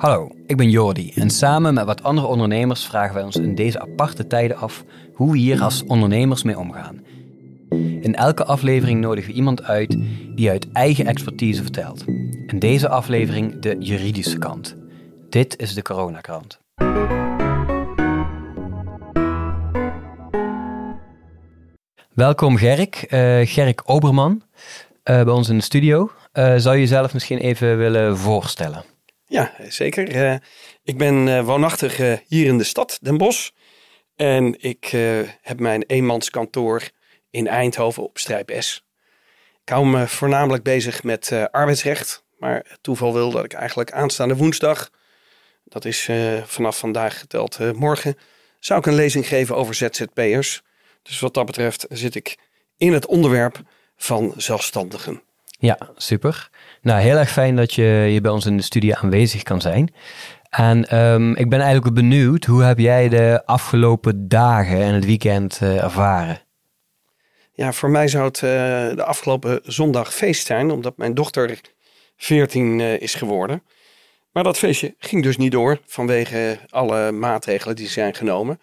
Hallo, ik ben Jordi en samen met wat andere ondernemers vragen wij ons in deze aparte tijden af hoe we hier als ondernemers mee omgaan. In elke aflevering nodigen we iemand uit die uit eigen expertise vertelt. In deze aflevering de juridische kant. Dit is de Coronakrant. Welkom Gerk, uh, Gerk Oberman, uh, bij ons in de studio. Uh, zou je jezelf misschien even willen voorstellen? Ja, zeker. ik ben woonachtig hier in de stad, Den Bosch. En ik heb mijn eenmanskantoor in Eindhoven op Strijp S. Ik hou me voornamelijk bezig met arbeidsrecht. Maar toeval wil dat ik eigenlijk aanstaande woensdag, dat is vanaf vandaag geteld morgen, zou ik een lezing geven over ZZP'ers. Dus wat dat betreft zit ik in het onderwerp van zelfstandigen. Ja, super. Nou, heel erg fijn dat je hier bij ons in de studie aanwezig kan zijn. En um, ik ben eigenlijk benieuwd, hoe heb jij de afgelopen dagen en het weekend uh, ervaren? Ja, voor mij zou het uh, de afgelopen zondag feest zijn, omdat mijn dochter 14 uh, is geworden. Maar dat feestje ging dus niet door vanwege alle maatregelen die zijn genomen.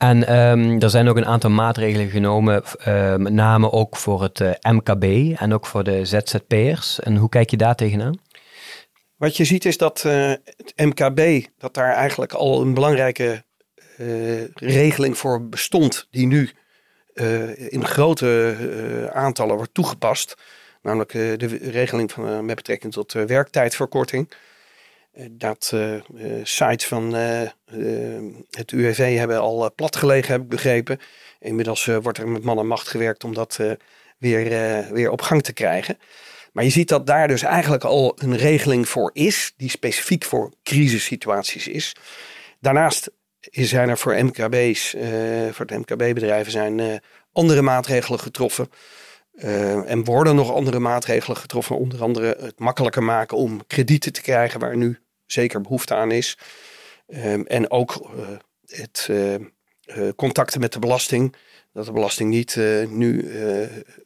En um, er zijn ook een aantal maatregelen genomen, uh, met name ook voor het eh, MKB en ook voor de ZZP'ers. En hoe kijk je daar tegenaan? Wat je ziet is dat uh, het MKB, dat daar eigenlijk al een belangrijke regeling voor bestond, die nu in grote aantallen wordt toegepast. Namelijk de regeling van, met betrekking tot werktijdverkorting. Eh, dat uh, sites van het UWV hebben al plat gelegen, heb ik begrepen. Inmiddels wordt er met man en macht gewerkt om dat weer, weer op gang te krijgen. Maar je ziet dat daar dus eigenlijk al een regeling voor is, die specifiek voor crisissituaties is. Daarnaast zijn er voor MKB's, voor de MKB-bedrijven, zijn andere maatregelen getroffen. Uh, en worden nog andere maatregelen getroffen, onder andere het makkelijker maken om kredieten te krijgen, waar nu zeker behoefte aan is. Um, en ook uh, het uh, contacten met de belasting. Dat de belasting niet nu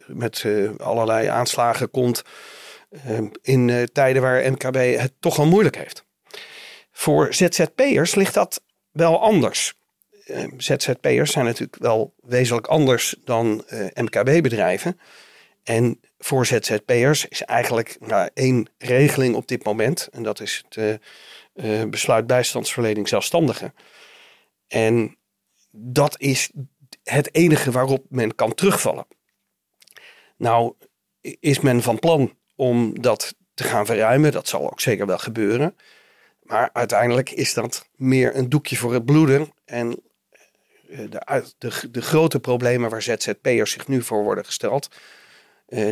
met allerlei aanslagen komt ehm, in tijden waar MKB het toch al moeilijk heeft. Voor ZZP'ers ligt dat wel anders. Ehm, ZZP'ers zijn natuurlijk wel wezenlijk anders dan MKB-bedrijven. En voor ZZP'ers is eigenlijk nou, één regeling op dit moment. En dat is het uh, besluit bijstandsverlening zelfstandigen. En dat is het enige waarop men kan terugvallen. Nou is men van plan om dat te gaan verruimen. Dat zal ook zeker wel gebeuren. Maar uiteindelijk is dat meer een doekje voor het bloeden. En eh, de, de, de grote problemen waar ZZP'ers zich nu voor worden gesteld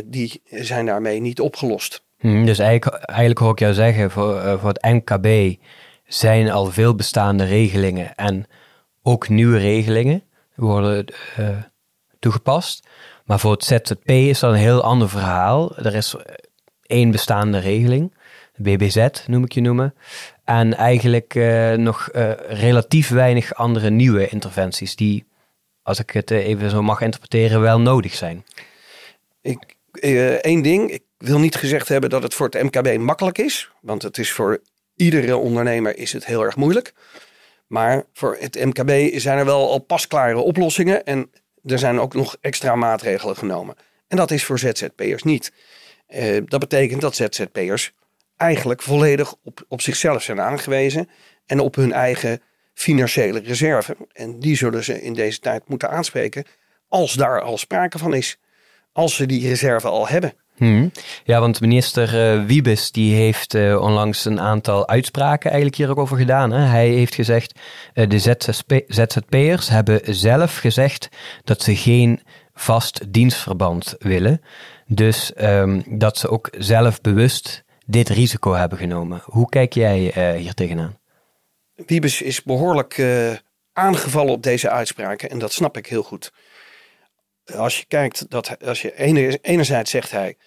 die zijn daarmee niet opgelost. Hmm, dus eigenlijk, eigenlijk hoor ik jou zeggen, voor, uh, voor het MKB zijn al veel bestaande regelingen en ook nieuwe regelingen worden uh, toegepast. Maar voor het ZZP is dat een heel ander verhaal. Er is één bestaande regeling, BBZ noem ik je noemen. En eigenlijk nog relatief weinig andere nieuwe interventies die, als ik het even zo mag interpreteren, wel nodig zijn. Ik, uh, één ding, ik wil niet gezegd hebben dat het voor het MKB makkelijk is. Want het is voor iedere ondernemer is het heel erg moeilijk. Maar voor het MKB zijn er wel al pasklare oplossingen. En er zijn ook nog extra maatregelen genomen. En dat is voor ZZP'ers niet. Uh, dat betekent dat ZZP'ers eigenlijk volledig op, op zichzelf zijn aangewezen. En op hun eigen financiële reserve. En die zullen ze in deze tijd moeten aanspreken. Als daar al sprake van is als ze die reserve al hebben. Hmm. Ja, want minister uh, Wiebes die heeft uh, onlangs een aantal uitspraken eigenlijk hier ook over gedaan. Hè? Hij heeft gezegd, uh, de ZZP'ers hebben zelf gezegd dat ze geen vast dienstverband willen. Dus um, dat ze ook zelf bewust dit risico hebben genomen. Hoe kijk jij hier tegenaan? Wiebes is behoorlijk aangevallen op deze uitspraken en dat snap ik heel goed als je kijkt, dat als je enerzijds zegt hij,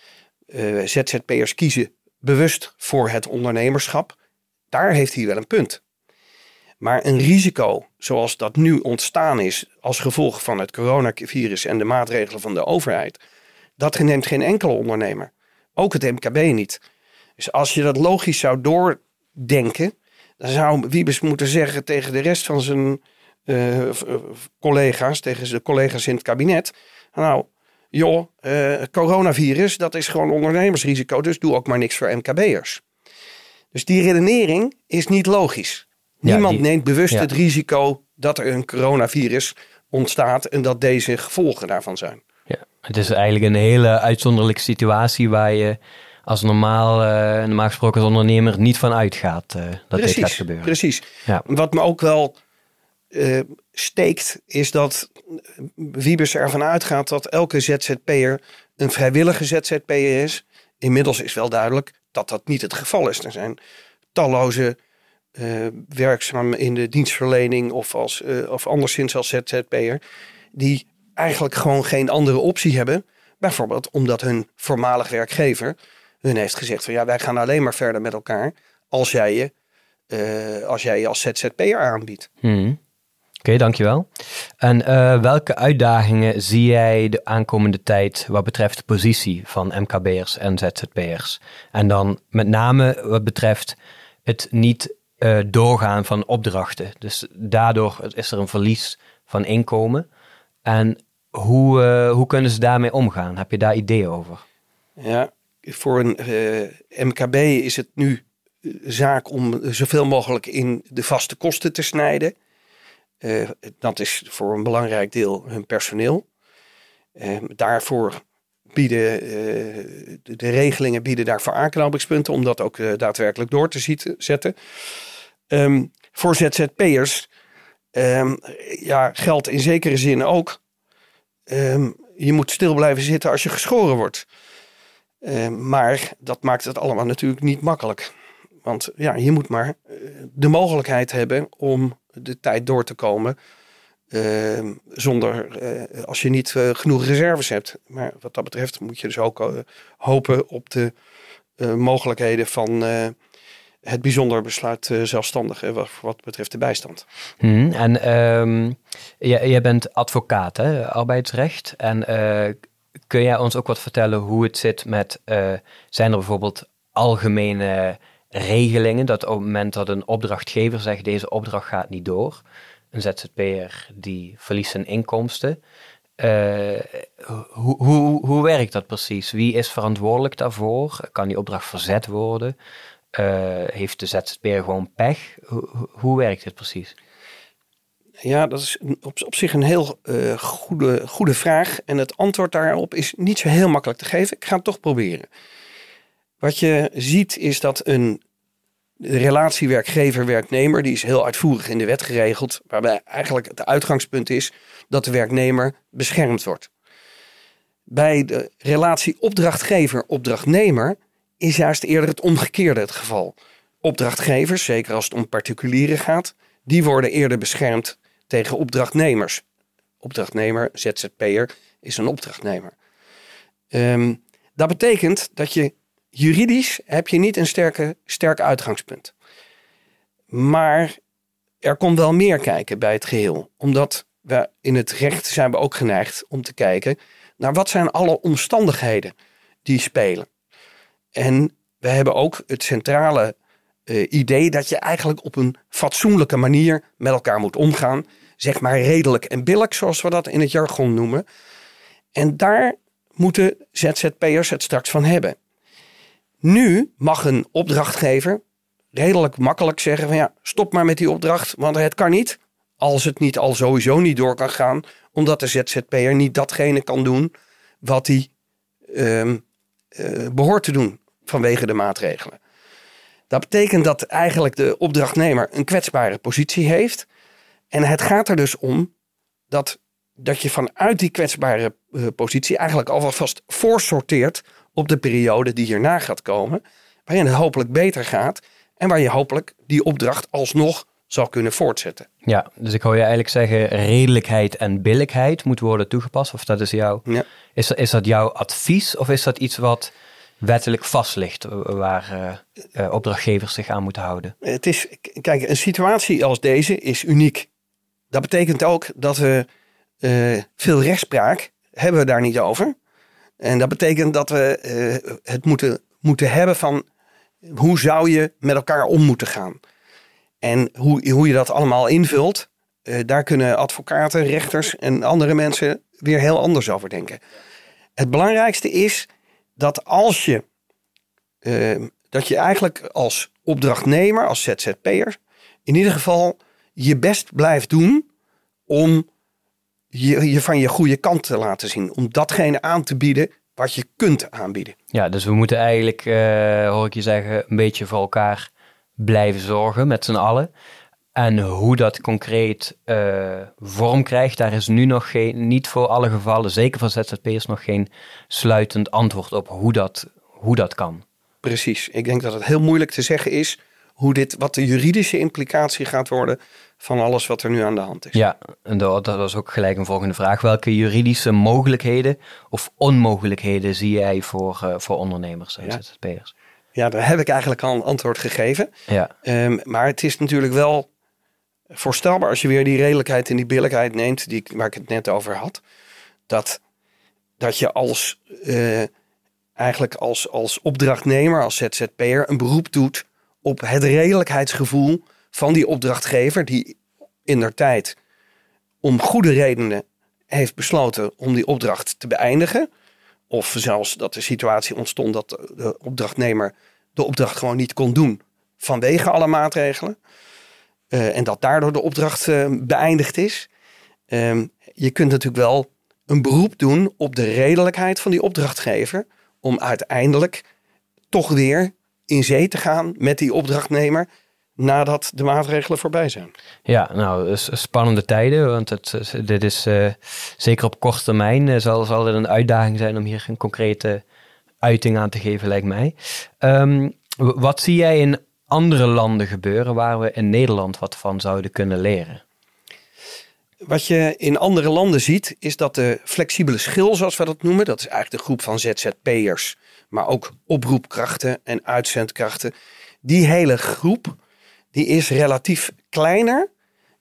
eh, ZZP'ers kiezen bewust voor het ondernemerschap, daar heeft hij wel een punt. Maar een risico zoals dat nu ontstaan is als gevolg van het coronavirus en de maatregelen van de overheid, dat neemt geen enkele ondernemer. Ook het MKB niet. Dus als je dat logisch zou door, denken, dan zou Wiebes moeten zeggen tegen de rest van zijn uh, collega's, tegen zijn collega's in het kabinet. Nou, joh, uh, coronavirus, dat is gewoon ondernemersrisico, dus doe ook maar niks voor MKB'ers. Dus die redenering is niet logisch. Niemand neemt bewust het risico dat er een coronavirus ontstaat en dat deze gevolgen daarvan zijn. Ja, het is eigenlijk een hele uitzonderlijke situatie waar je als normaal, uh, normaal gesproken als ondernemer niet van uitgaat uh, dat precies, dit gaat gebeuren. Precies. Ja. Wat me ook wel uh, steekt, is dat Wiebes ervan uitgaat dat elke ZZP'er een vrijwillige ZZP'er is. Inmiddels is wel duidelijk dat dat niet het geval is. Er zijn talloze uh, werkzaam in de dienstverlening of, als, uh, of anderszins als ZZP'er, die eigenlijk gewoon geen andere optie hebben. Bijvoorbeeld omdat hun voormalig werkgever hun heeft gezegd van ja, wij gaan alleen maar verder met elkaar als jij je, als, als ZZP'er aanbiedt. Hmm. Oké, dankjewel. En welke uitdagingen zie jij de aankomende tijd wat betreft de positie van MKB'ers en ZZP'ers? En dan met name wat betreft het niet uh, doorgaan van opdrachten. Dus daardoor is er een verlies van inkomen. En hoe, uh, hoe kunnen ze daarmee omgaan? Heb je daar ideeën over? Ja, voor een MKB is het nu zaak om zoveel mogelijk in de vaste kosten te snijden. Dat is voor een belangrijk deel hun personeel. daarvoor bieden de, de, regelingen bieden daarvoor aanknopingspunten om dat ook daadwerkelijk door te zetten. Um, voor ZZP'ers um, ja, geldt in zekere zin ook. Um, je moet stil blijven zitten als je geschoren wordt. maar dat maakt het allemaal natuurlijk niet makkelijk. Want ja, je moet maar eh, de mogelijkheid hebben om de tijd door te komen. zonder uh, als je niet uh, genoeg reserves hebt. Maar wat dat betreft moet je dus ook hopen op de mogelijkheden van het bijzonder besluit zelfstandig wat, betreft de bijstand. Hmm, en um, jij, bent advocaat, hè, arbeidsrecht. En kun jij ons ook wat vertellen hoe het zit met, zijn er bijvoorbeeld algemene regelingen dat op het moment dat een opdrachtgever zegt deze opdracht gaat niet door, een ZZP'er die verliest zijn inkomsten, hoe, hoe, hoe werkt dat precies? Wie is verantwoordelijk daarvoor? Kan die opdracht verzet worden? Uh, heeft de ZZP'er gewoon pech? Hoe, hoe werkt het precies? Ja, dat is op, op zich een heel uh, goede, goede vraag. En het antwoord daarop is niet zo heel makkelijk te geven. Ik ga het toch proberen. Wat je ziet is dat een relatie werkgever-werknemer, die is heel uitvoerig in de wet geregeld, waarbij eigenlijk het uitgangspunt is dat de werknemer beschermd wordt. Bij de relatie opdrachtgever-opdrachtnemer is juist eerder het omgekeerde het geval. Opdrachtgevers, zeker als het om particulieren gaat, die worden eerder beschermd tegen opdrachtnemers. Opdrachtnemer, ZZP'er, is een opdrachtnemer. Um, dat betekent dat je juridisch heb je niet een sterke, sterk uitgangspunt. Maar er komt wel meer kijken bij het geheel. Omdat we in het recht zijn we ook geneigd om te kijken naar wat zijn alle omstandigheden die spelen. En we hebben ook het centrale uh, idee dat je eigenlijk op een fatsoenlijke manier met elkaar moet omgaan. Zeg maar redelijk en billig, zoals we dat in het jargon noemen. En daar moeten ZZP'ers het straks van hebben. Nu mag een opdrachtgever redelijk makkelijk zeggen van ja, stop maar met die opdracht, want het kan niet. Als het niet al sowieso niet door kan gaan, omdat de ZZP'er niet datgene kan doen wat hij um, uh, behoort te doen vanwege de maatregelen. Dat betekent dat eigenlijk de opdrachtnemer een kwetsbare positie heeft. En het gaat er dus om dat, dat je vanuit die kwetsbare uh, positie eigenlijk alvast voorsorteert op de periode die hierna gaat komen. Waarin het hopelijk beter gaat en waar je hopelijk die opdracht alsnog zal kunnen voortzetten. Ja, dus ik hoor je eigenlijk zeggen redelijkheid en billijkheid moet worden toegepast. Of dat is jouw, ja. is, is dat jouw advies of is dat iets wat wettelijk vast ligt waar uh, uh, opdrachtgevers zich aan moeten houden. Het is, kijk, een situatie als deze is uniek. Dat betekent ook dat we uh, veel rechtspraak hebben we daar niet over. En dat betekent dat we het moeten, moeten hebben van hoe zou je met elkaar om moeten gaan? En hoe, hoe je dat allemaal invult, eh, daar kunnen advocaten, rechters en andere mensen weer heel anders over denken. Het belangrijkste is dat als je, uh, dat je eigenlijk als opdrachtnemer, als ZZP'er, in ieder geval je best blijft doen om je, je van je goede kant te laten zien. Om datgene aan te bieden wat je kunt aanbieden. Ja, dus we moeten eigenlijk, uh, hoor ik je zeggen, een beetje voor elkaar blijven zorgen met z'n allen. En hoe dat concreet uh, vorm krijgt, daar is nu nog geen, niet voor alle gevallen, zeker voor ZZP'ers, nog geen sluitend antwoord op hoe dat, hoe dat kan. Precies. Ik denk dat het heel moeilijk te zeggen is hoe dit, wat de juridische implicatie gaat worden van alles wat er nu aan de hand is. Ja, en dat, dat was ook gelijk een volgende vraag. Welke juridische mogelijkheden of onmogelijkheden zie jij voor, uh, voor ondernemers en ja. ZZP'ers? Ja, daar heb ik eigenlijk al een antwoord gegeven. Ja. Um, maar het is natuurlijk wel voorstelbaar als je weer die redelijkheid en die billijkheid neemt, die, waar ik het net over had. Dat, dat je als, uh, eigenlijk als, als opdrachtnemer, als ZZP'er, een beroep doet op het redelijkheidsgevoel van die opdrachtgever, die in der tijd om goede redenen heeft besloten om die opdracht te beëindigen. Of zelfs dat de situatie ontstond dat de opdrachtnemer de opdracht gewoon niet kon doen vanwege alle maatregelen. Uh, en dat daardoor de opdracht uh, beëindigd is. Um, je kunt natuurlijk wel een beroep doen op de redelijkheid van die opdrachtgever. Om uiteindelijk toch weer in zee te gaan met die opdrachtnemer nadat de maatregelen voorbij zijn. Ja, nou, spannende tijden, want het, dit is uh, zeker op korte termijn uh, zal, zal het een uitdaging zijn om hier een concrete uiting aan te geven, lijkt mij. Um, wat zie jij in andere landen gebeuren waar we in Nederland wat van zouden kunnen leren? Wat je in andere landen ziet, is dat de flexibele schil, zoals we dat noemen, dat is eigenlijk de groep van ZZP'ers, maar ook oproepkrachten en uitzendkrachten. Die hele groep, die is relatief kleiner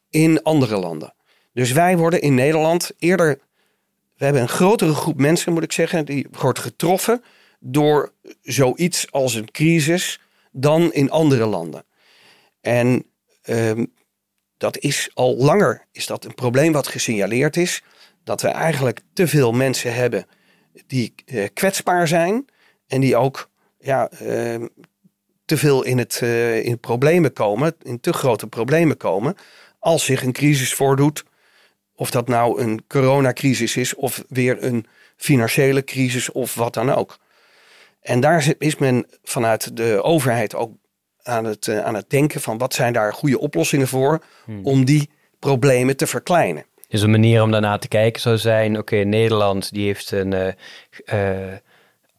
in andere landen. Dus wij worden in Nederland eerder, we hebben een grotere groep mensen, moet ik zeggen, die wordt getroffen door zoiets als een crisis dan in andere landen. En um, dat is al langer is dat een probleem wat gesignaleerd is. Dat we eigenlijk te veel mensen hebben die uh, kwetsbaar zijn. En die ook ja, uh, te veel in, het, uh, in problemen komen, in te grote problemen komen. Als zich een crisis voordoet. Of dat nou een coronacrisis is of weer een financiële crisis of wat dan ook. En daar is men vanuit de overheid ook aan het, uh, aan het denken van wat zijn daar goede oplossingen voor hmm. om die problemen te verkleinen. Dus een manier om daarna te kijken zou zijn, oké, Nederland die heeft een, uh, uh,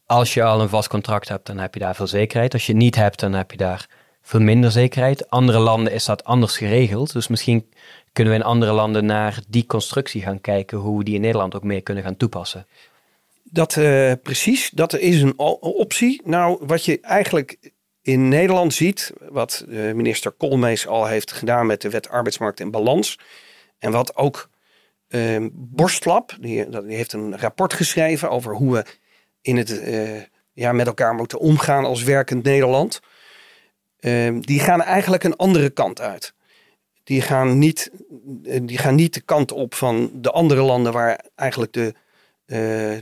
als je al een vast contract hebt, dan heb je daar veel zekerheid. Als je het niet hebt, dan heb je daar veel minder zekerheid. Andere landen is dat anders geregeld, dus misschien kunnen we in andere landen naar die constructie gaan kijken, hoe we die in Nederland ook meer kunnen gaan toepassen. Dat uh, precies, dat is een optie. Nou, wat je eigenlijk in Nederland ziet, wat uh, minister Koolmees al heeft gedaan met de wet arbeidsmarkt en balans. En wat ook uh, Borstlab, die, die, heeft een rapport geschreven over hoe we in het, uh, ja, met elkaar moeten omgaan als werkend Nederland. Ehm, die gaan eigenlijk een andere kant uit. Die gaan, niet, die gaan niet de kant op van de andere landen waar eigenlijk de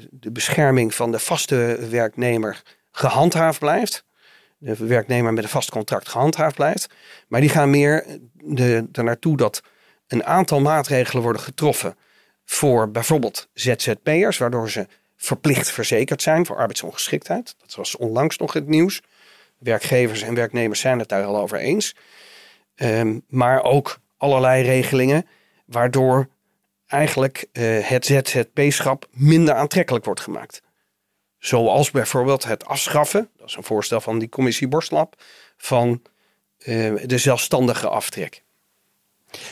de bescherming van de vaste werknemer gehandhaafd blijft. De werknemer met een vast contract gehandhaafd blijft. Maar die gaan meer de, er naartoe dat een aantal maatregelen worden getroffen voor bijvoorbeeld ZZP'ers, waardoor ze verplicht verzekerd zijn voor arbeidsongeschiktheid. Dat was onlangs nog het nieuws. Werkgevers en werknemers zijn het daar al over eens. Um, maar ook allerlei regelingen waardoor eigenlijk uh, het ZZP-schap minder aantrekkelijk wordt gemaakt. Zoals bijvoorbeeld het afschaffen, dat is een voorstel van die commissie Borstlap, van uh, de zelfstandige aftrek.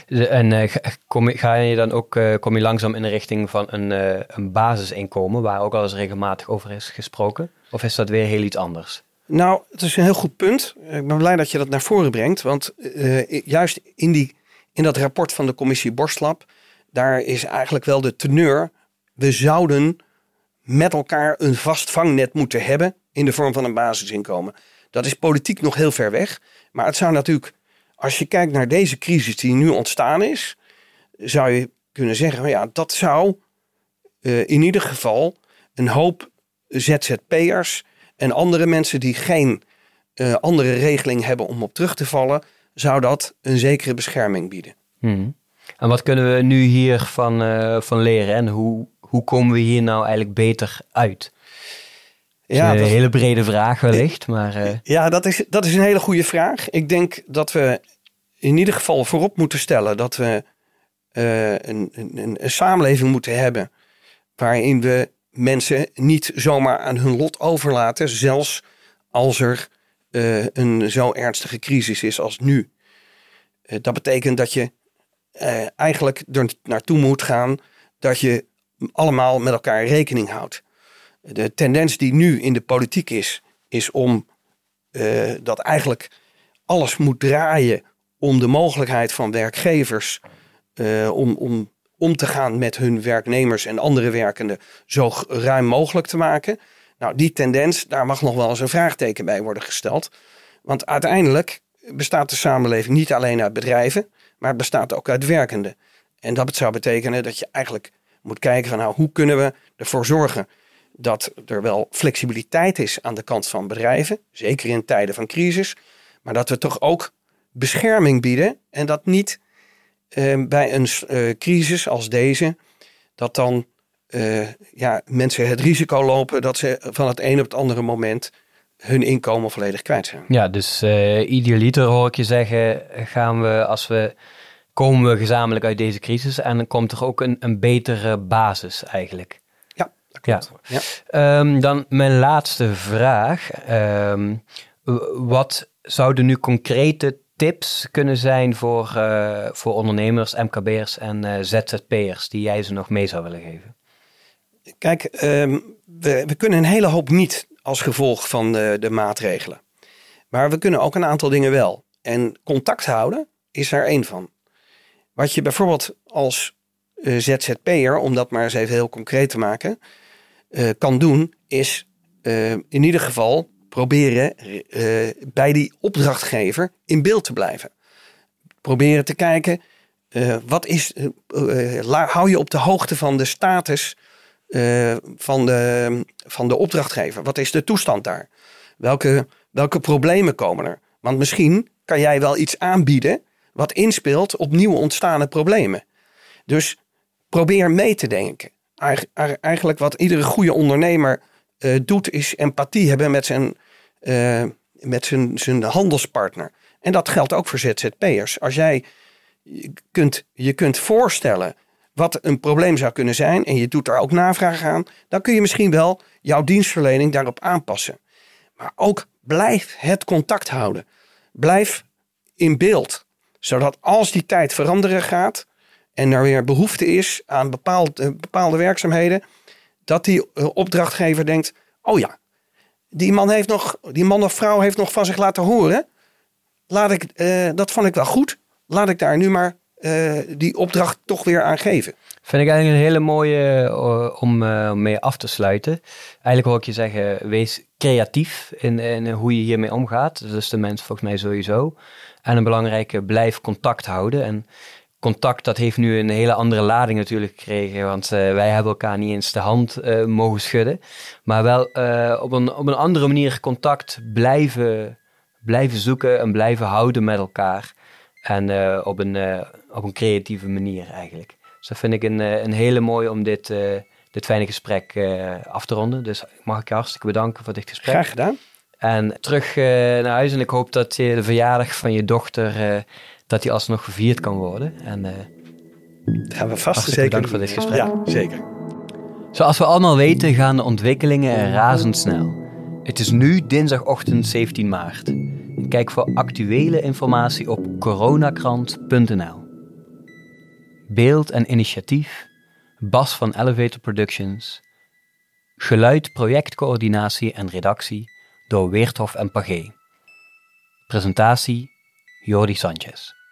En uh, kom, ga je dan ook kom je langzaam in de richting van een, een basisinkomen, waar ook al eens regelmatig over is gesproken? Of is dat weer heel iets anders? Nou, het is een heel goed punt. Ik ben blij dat je dat naar voren brengt. Want juist in, die, in dat rapport van de commissie Borstlap daar is eigenlijk wel de teneur. We zouden met elkaar een vast vangnet moeten hebben in de vorm van een basisinkomen. Dat is politiek nog heel ver weg. Maar het zou natuurlijk, als je kijkt naar deze crisis die nu ontstaan is, zou je kunnen zeggen, nou ja, dat zou uh, in ieder geval een hoop ZZP'ers en andere mensen die geen uh, andere regeling hebben om op terug te vallen, zou dat een zekere bescherming bieden. Hmm. En wat kunnen we nu hiervan uh, van leren en hoe, hoe komen we hier nou eigenlijk beter uit? Ja, een hele brede vraag wellicht, maar... Uh... Ja, dat is, dat is een hele goede vraag. Ik denk dat we in ieder geval voorop moeten stellen dat we uh, een, een, een, samenleving moeten hebben waarin we mensen niet zomaar aan hun lot overlaten, zelfs als er uh, een zo ernstige crisis is als nu. dat betekent dat je eigenlijk er naartoe moet gaan dat je allemaal met elkaar rekening houdt. De tendens die nu in de politiek is, is om uh, dat eigenlijk alles moet draaien om de mogelijkheid van werkgevers uh, om, om om te gaan met hun werknemers en andere werkenden zo ruim mogelijk te maken. Nou, die tendens, daar mag nog wel eens een vraagteken bij worden gesteld. Want uiteindelijk bestaat de samenleving niet alleen uit bedrijven, maar het bestaat ook uit werkenden. En dat zou betekenen dat je eigenlijk moet kijken van nou, hoe kunnen we ervoor zorgen dat er wel flexibiliteit is aan de kant van bedrijven, zeker in tijden van crisis, maar dat we toch ook bescherming bieden en dat niet uh, bij een uh, crisis als deze, dat dan uh, ja, mensen het risico lopen dat ze van het een op het andere moment hun inkomen volledig kwijt zijn. Ja, dus idealiter hoor ik je zeggen, gaan we als we komen we gezamenlijk uit deze crisis en dan komt er ook een, een betere basis eigenlijk. Ja. ja. Um, dan mijn laatste vraag. Um, wat zouden nu concrete tips kunnen zijn voor, uh, voor ondernemers, MKB'ers en uh, ZZP'ers die jij ze nog mee zou willen geven? Kijk, um, we, we kunnen een hele hoop niet als gevolg van de, de maatregelen. Maar we kunnen ook een aantal dingen wel. En contact houden is daar één van. Wat je bijvoorbeeld als uh, ZZP'er, om dat maar eens even heel concreet te maken, uh, kan doen, is uh, in ieder geval proberen bij die opdrachtgever in beeld te blijven. Proberen te kijken, wat is, hou je op de hoogte van de status van, de, van de opdrachtgever? Wat is de toestand daar? Welke, welke problemen komen er? Want misschien kan jij wel iets aanbieden wat inspeelt op nieuwe ontstaande problemen. Dus probeer mee te denken eigenlijk wat iedere goede ondernemer uh, doet, is empathie hebben met zijn, uh, met zijn, zijn handelspartner. En dat geldt ook voor ZZP'ers. Als jij kunt, je kunt voorstellen wat een probleem zou kunnen zijn en je doet daar ook navraag aan, dan kun je misschien wel jouw dienstverlening daarop aanpassen. Maar ook blijf het contact houden. Blijf in beeld, zodat als die tijd veranderen gaat, en er weer behoefte is aan bepaald, uh, bepaalde werkzaamheden, dat die uh, opdrachtgever denkt: oh ja, die man, heeft nog, die man of vrouw heeft nog van zich laten horen. Laat ik, uh, dat vond ik wel goed. Laat ik daar nu maar die opdracht toch weer aan geven. Vind ik eigenlijk een hele mooie om mee af te sluiten. Eigenlijk hoor ik je zeggen, wees creatief in, hoe je hiermee omgaat. Dus de mens volgens mij sowieso. En een belangrijke, blijf contact houden. En contact, dat heeft nu een hele andere lading natuurlijk gekregen. Want wij hebben elkaar niet eens de hand mogen schudden. Maar wel op, een, op een andere manier contact blijven, blijven zoeken en blijven houden met elkaar. En op, een, op een creatieve manier eigenlijk. Dus dat vind ik een, een hele mooie om dit, dit fijne gesprek af te ronden. Dus mag ik je hartstikke bedanken voor dit gesprek. Graag gedaan. En terug naar huis en ik hoop dat je de verjaardag van je dochter dat die alsnog gevierd kan worden. En, uh, gaan we vast zeker bedankt voor dit gesprek. Ja, zeker. Zoals we allemaal weten gaan de ontwikkelingen razendsnel. Het is nu dinsdagochtend 17 maart. Kijk voor actuele informatie op coronakrant.nl. Beeld en initiatief Bas van Elevator Productions. Geluid, projectcoördinatie en redactie door Weerthof en Pagé. Presentatie Jordi Sanchez.